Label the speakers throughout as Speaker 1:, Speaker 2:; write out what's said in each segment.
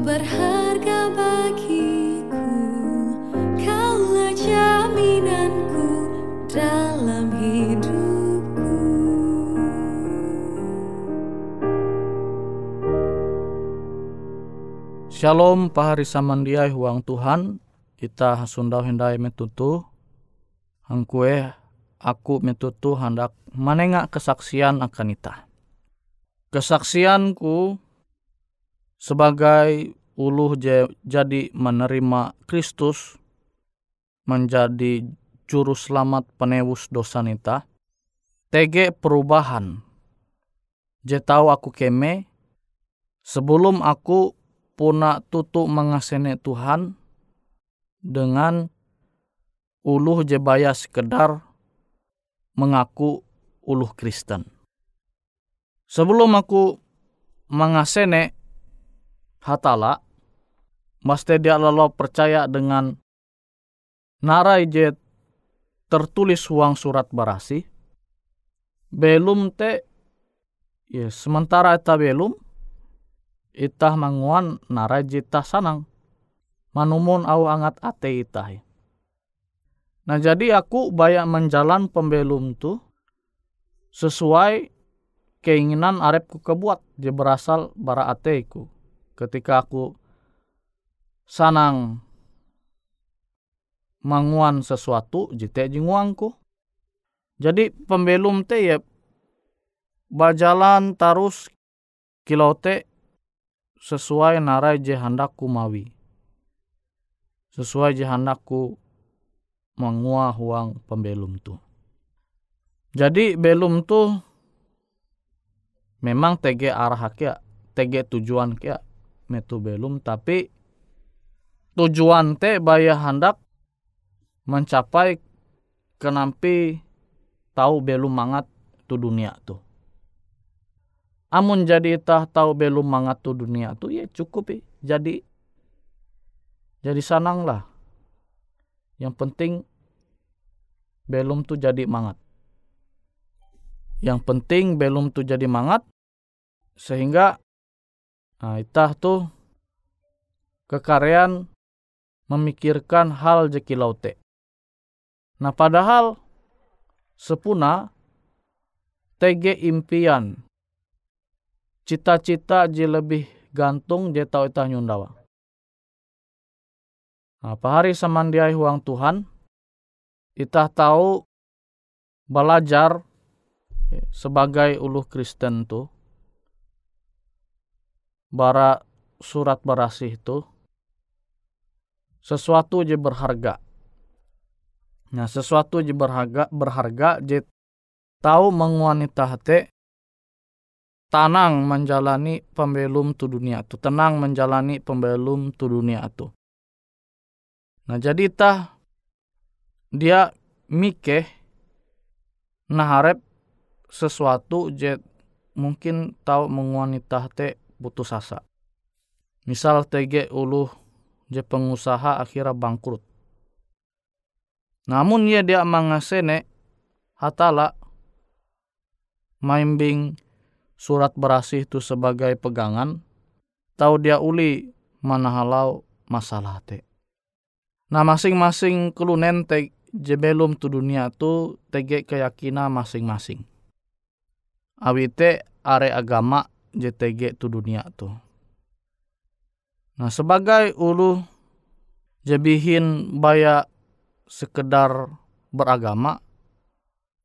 Speaker 1: berharga bagiku. Kaulah jaminanku dalam hidupku.
Speaker 2: Shalom pahari samandiai huang Tuhan. Kita sundau hindai metutu. Hangkue aku metutu hendak menengak kesaksian akan ita. Kesaksianku sebagai uluh jadi menerima Kristus menjadi juru selamat penebus dosa nita. TG perubahan. Je tahu aku keme sebelum aku puna tutu mengasene Tuhan dengan uluh jebaya sekedar mengaku uluh Kristen. Sebelum aku mengasene hatala, mesti dia lalu percaya dengan narai je tertulis uang surat barasi, belum te ya sementara eta belum itah manguan narajita sanang. Manumun au angat ate itah. Nah jadi aku banyak menjalan pembelum tu sesuai keinginan arepku kebuat dia berasal bara ateku ketika aku sanang manguan sesuatu jite jinguangku jadi pembelum te ya bajalan terus kilau te sesuai narai je handakku mawi. Sesuai je handakku mengua huang pembelum tu. Jadi belum tu memang tege arah kia, tege tujuan kia metu belum tapi tujuan te baya handak mencapai kenampi tahu belum mangat tu dunia tu. Amun jadi tah tahu belum mangat tu dunia tu ya cukup ya. Jadi jadi sanang lah. Yang penting belum tu jadi mangat. Yang penting belum tu jadi mangat sehingga nah, itah tu kekarean memikirkan hal jeki laute. Nah padahal sepuna tege impian cita-cita je lebih gantung je tau itah nyundawa. Apa hari samandiai huang Tuhan, itah tahu belajar sebagai uluh Kristen tu, bara surat berasih tu, sesuatu je berharga. Nah, sesuatu je berharga, berharga je tahu menguanita hati tenang menjalani pembelum tu dunia tu tenang menjalani pembelum tu dunia tu nah jadi tah dia mikeh nah harap sesuatu je mungkin tahu menguanita te putus asa misal tege ulu je pengusaha akhirnya bangkrut namun ya dia mangasene hatala maimbing surat berasih itu sebagai pegangan, tahu dia uli mana halau masalah te. Nah masing-masing kelunen te jebelum tu dunia tu tege keyakinan masing-masing. Awite are agama JTG tu dunia tu. Nah sebagai ulu jebihin baya sekedar beragama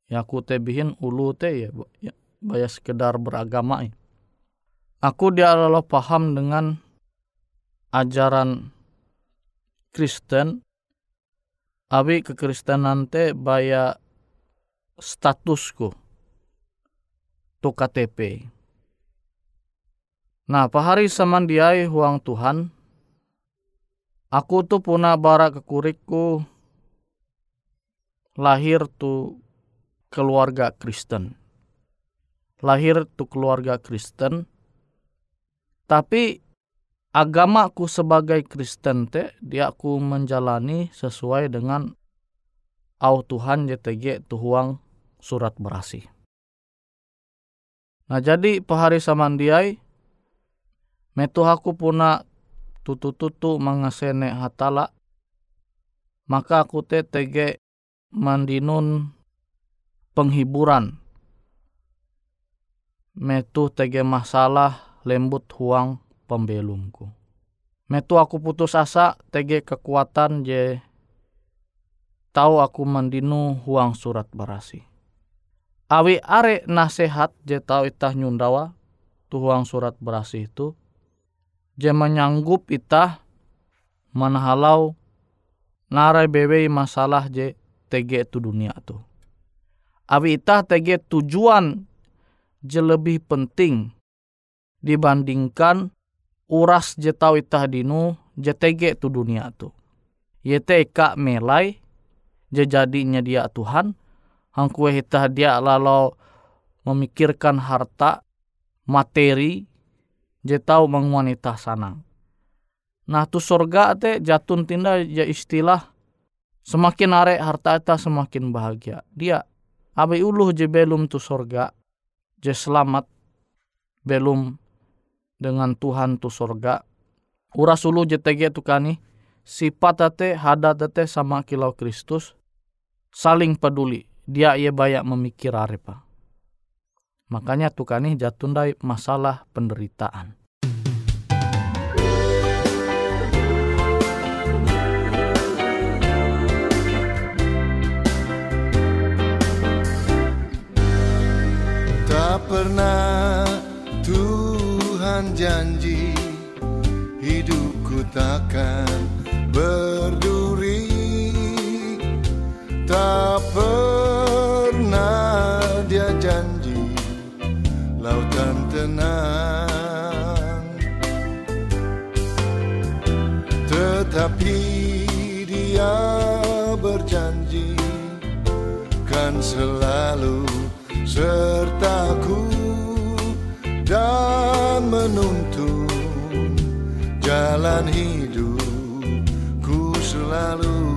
Speaker 2: ya aku tebihin ulu te ya, ya baya sekedar beragama. Aku dia adalah paham dengan ajaran Kristen. Abi kekristenan te baya statusku tu KTP. Nah, pahari samandiai huang Tuhan, aku tu puna bara kekuriku lahir tu keluarga Kristen lahir tu keluarga Kristen, tapi agamaku sebagai Kristen te dia aku menjalani sesuai dengan au Tuhan JTG tuhuang surat berasi. Nah jadi pahari samandiai metu aku puna tutu-tutu mengasene hatala maka aku te tege mandinun penghiburan metu tege masalah lembut huang pembelumku. Metu aku putus asa tege kekuatan je tahu aku mendinu huang surat barasi. Awi are nasehat je tahu itah nyundawa tu huang surat berasi itu je menyanggup itah manahalau narai bewe masalah je tege tu dunia tu. Awi itah tege tujuan je lebih penting dibandingkan uras je tau itah dinu je tege tu dunia tu. Yete eka melai je jadinya dia Tuhan hang kue hitah dia lalu memikirkan harta materi je tau mengwanita sanang. Nah tu sorga te jatun tinda ya istilah semakin are harta eta semakin bahagia. Dia abai uluh je belum tu sorga je selamat belum dengan Tuhan tu sorga. Uras ulu JTG tu kani sifat ate hadat ate sama kilau Kristus saling peduli. Dia ia banyak memikir arepa. Makanya tu kani jatundai masalah penderitaan.
Speaker 3: Tak pernah Tuhan janji hidupku takkan berduri Tak pernah tenang. Tetapi dia berjanji kan selalu sertaku dan menuntun jalan hidupku selalu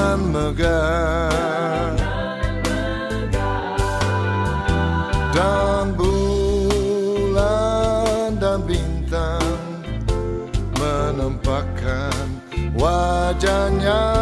Speaker 3: dengan megah dan bulan dan bintang menampakkan wajahnya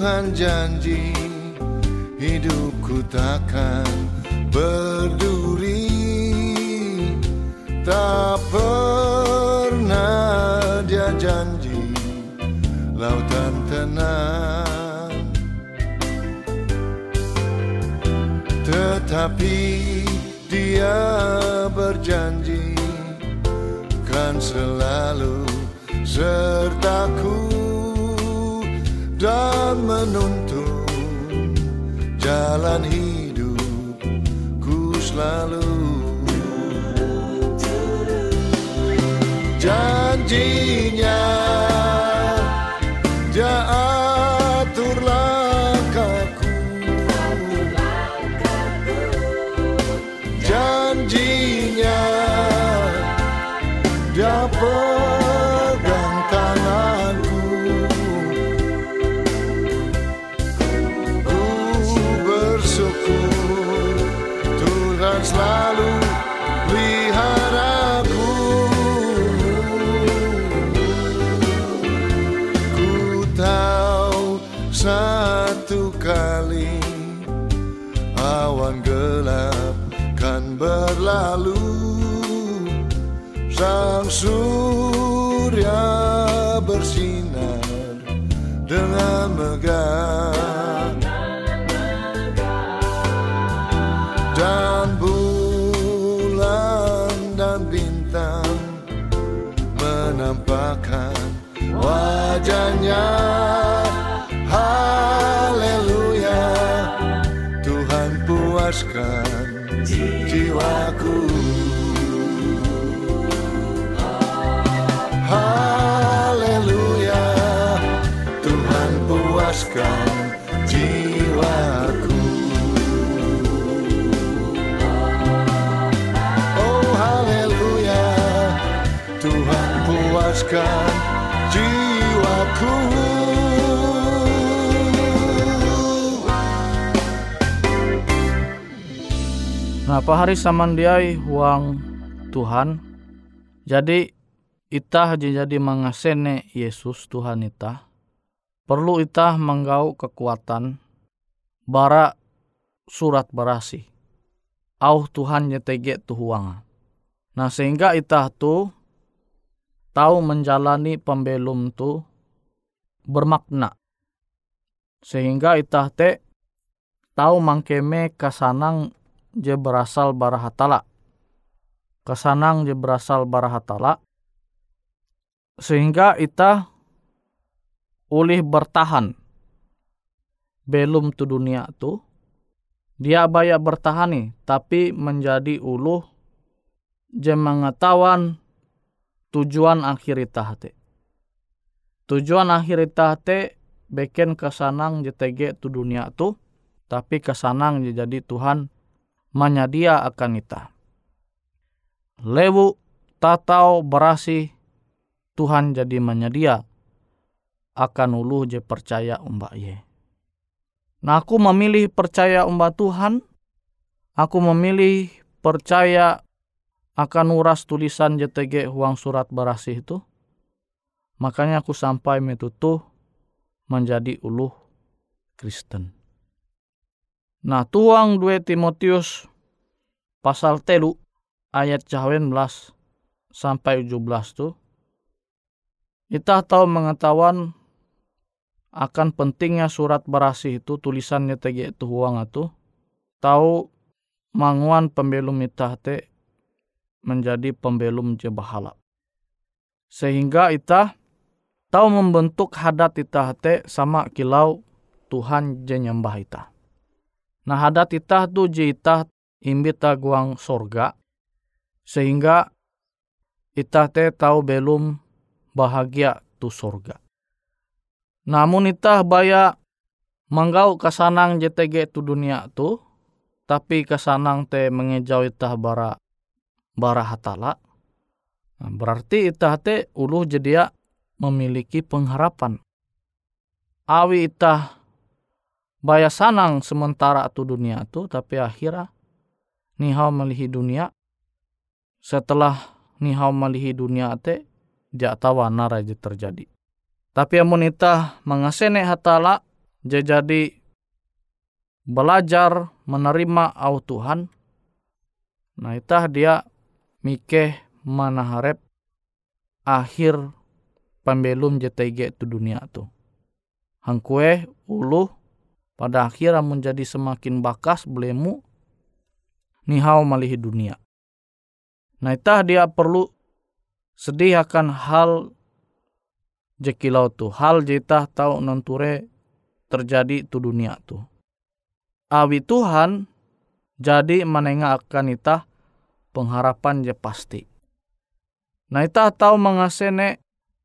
Speaker 3: Tuhan janji Hidupku takkan berduri. Tak pernah dia janji Lautan tenang. Tetapi dia berjanji Kan selalu sertaku dan menuntun jalan hidupku selalu. Janjinya dia atur langkahku. Janjinya dia pegang Sang surya bersinar dengan megah. Dan bulan dan bintang menampakkan wajahnya. Haleluya. Tuhan puaskan jiwaku Haleluya Tuhan puaskan jiwaku Oh haleluya Tuhan puaskan jiwaku
Speaker 2: Nah, hari samandiai huang Tuhan. Jadi itah jadi mengasene Yesus Tuhan itah. Perlu itah menggau kekuatan bara surat berasi. Au Tuhan nyetege tu huang. Nah sehingga itah tu tahu menjalani pembelum tu bermakna. Sehingga itah te tahu mangkeme kasanang je berasal barahatala. Kesanang je berasal barahatala. Sehingga ita ulih bertahan. Belum tu dunia tu. Dia baya bertahan nih, tapi menjadi uluh je mengetahuan tujuan akhir ita te. Tujuan akhir ita te beken kesanang JTG tu dunia tu, tapi kesanang jadi Tuhan menyedia akan ita. Lewu tatau berasi Tuhan jadi menyedia akan ulu je percaya umba ye. Nah aku memilih percaya umba Tuhan, aku memilih percaya akan uras tulisan JTG huang surat berasih itu. Makanya aku sampai metutuh menjadi uluh Kristen. Nah tuang 2 Timotius pasal telu ayat cawen belas sampai 17 tu. Kita tahu mengetahuan akan pentingnya surat berasih itu tulisannya tege itu huang itu tahu manguan pembelum itah te menjadi pembelum je bahala. Sehingga itah tahu membentuk hadat itah te sama kilau Tuhan je nyembah itah. Nah hadat itah tu je itah imbita guang sorga. Sehingga itah te tahu belum bahagia tu sorga. Namun itah baya manggau kesanang JTG tu dunia tu, tapi kesanang te mengejau itah bara bara hatala. Berarti itah te uluh jedia memiliki pengharapan. Awi itah baya sanang sementara tu dunia tu, tapi akhirnya nihau melihi dunia. Setelah nihau melihi dunia te, dia tawa naraja terjadi. Tapi amun ita mengasene hatala jadi belajar menerima au Tuhan. Nah itah dia mikeh manaharep akhir pembelum JTG tu dunia tu. Hangkue ulu pada akhirnya menjadi semakin bakas belemu nihau malihi dunia. Nah itah dia perlu sedih akan hal jekilau tu hal jita tahu nonture terjadi tu dunia tu. Awi Tuhan jadi menengah akan ita pengharapan je pasti. Nah ita tahu mengasene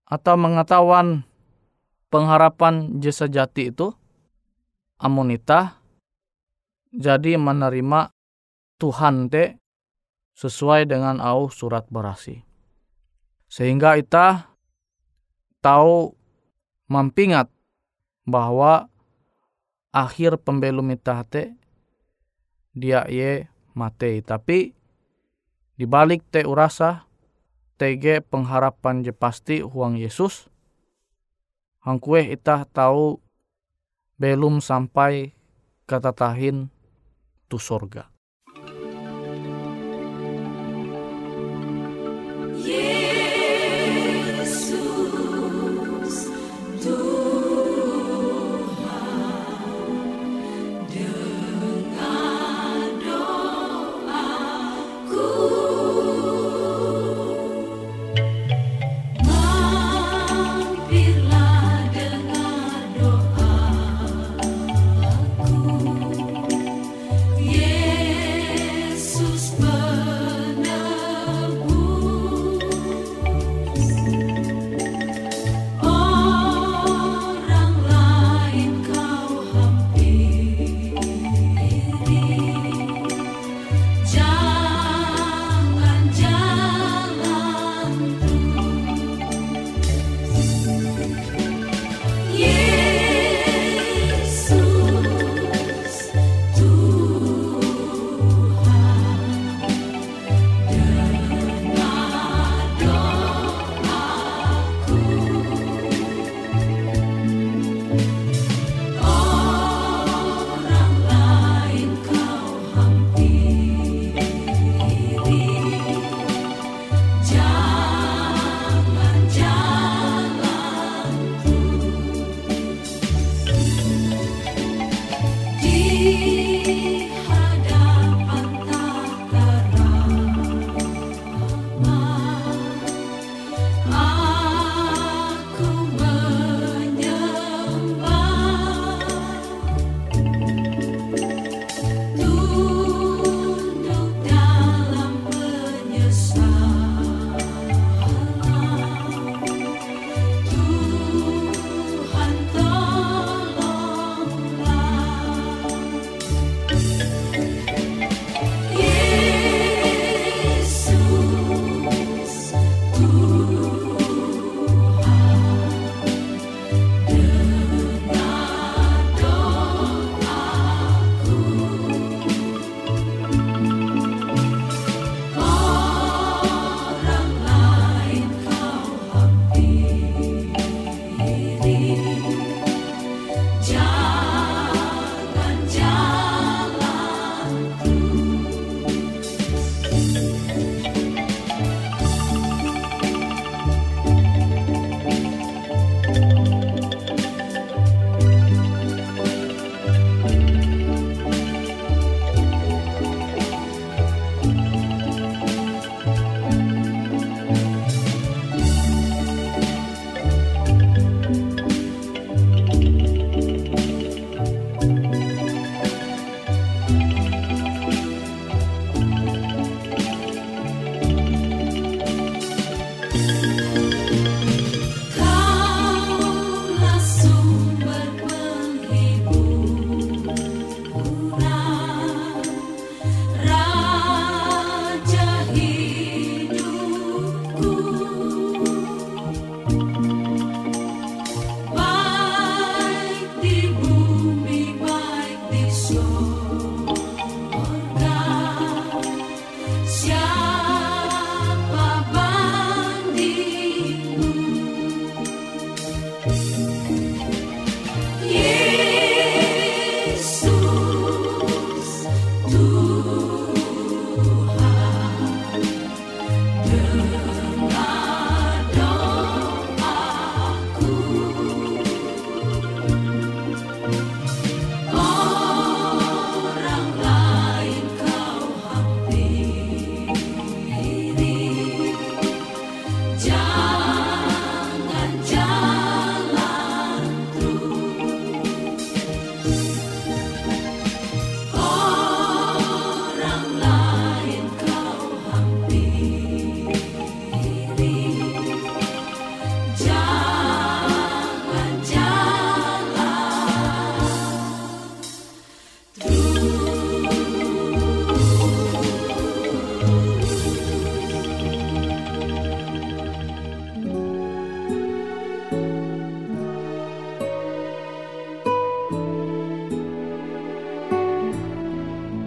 Speaker 2: atau mengetahuan pengharapan je sejati itu amun ita jadi menerima Tuhan te sesuai dengan au surat berasi. Sehingga ita tahu mampingat bahwa akhir pembelum itahte dia ye mate tapi dibalik te urasa tege pengharapan je pasti huang Yesus hangkue itah tahu belum sampai kata tahin tu sorga.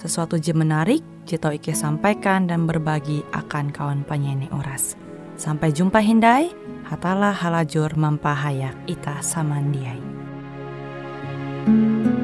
Speaker 4: sesuatu je menarik, je tau Ike sampaikan dan berbagi akan kawan penyanyi Uras. Sampai jumpa Hindai, hatalah halajur mampahayak ita samandiai.
Speaker 1: Tarik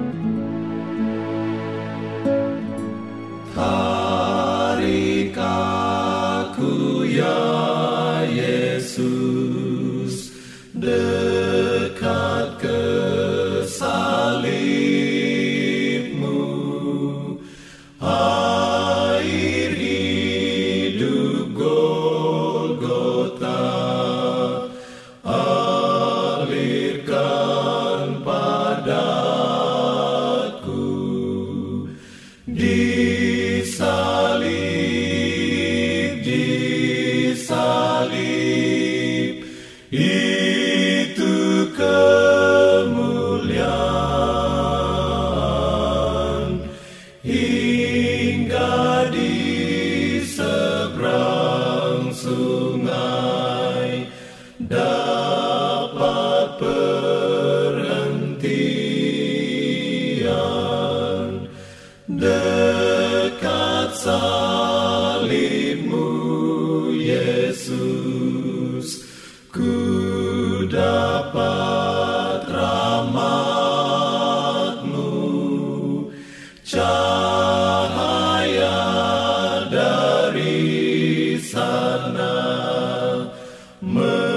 Speaker 1: Mừng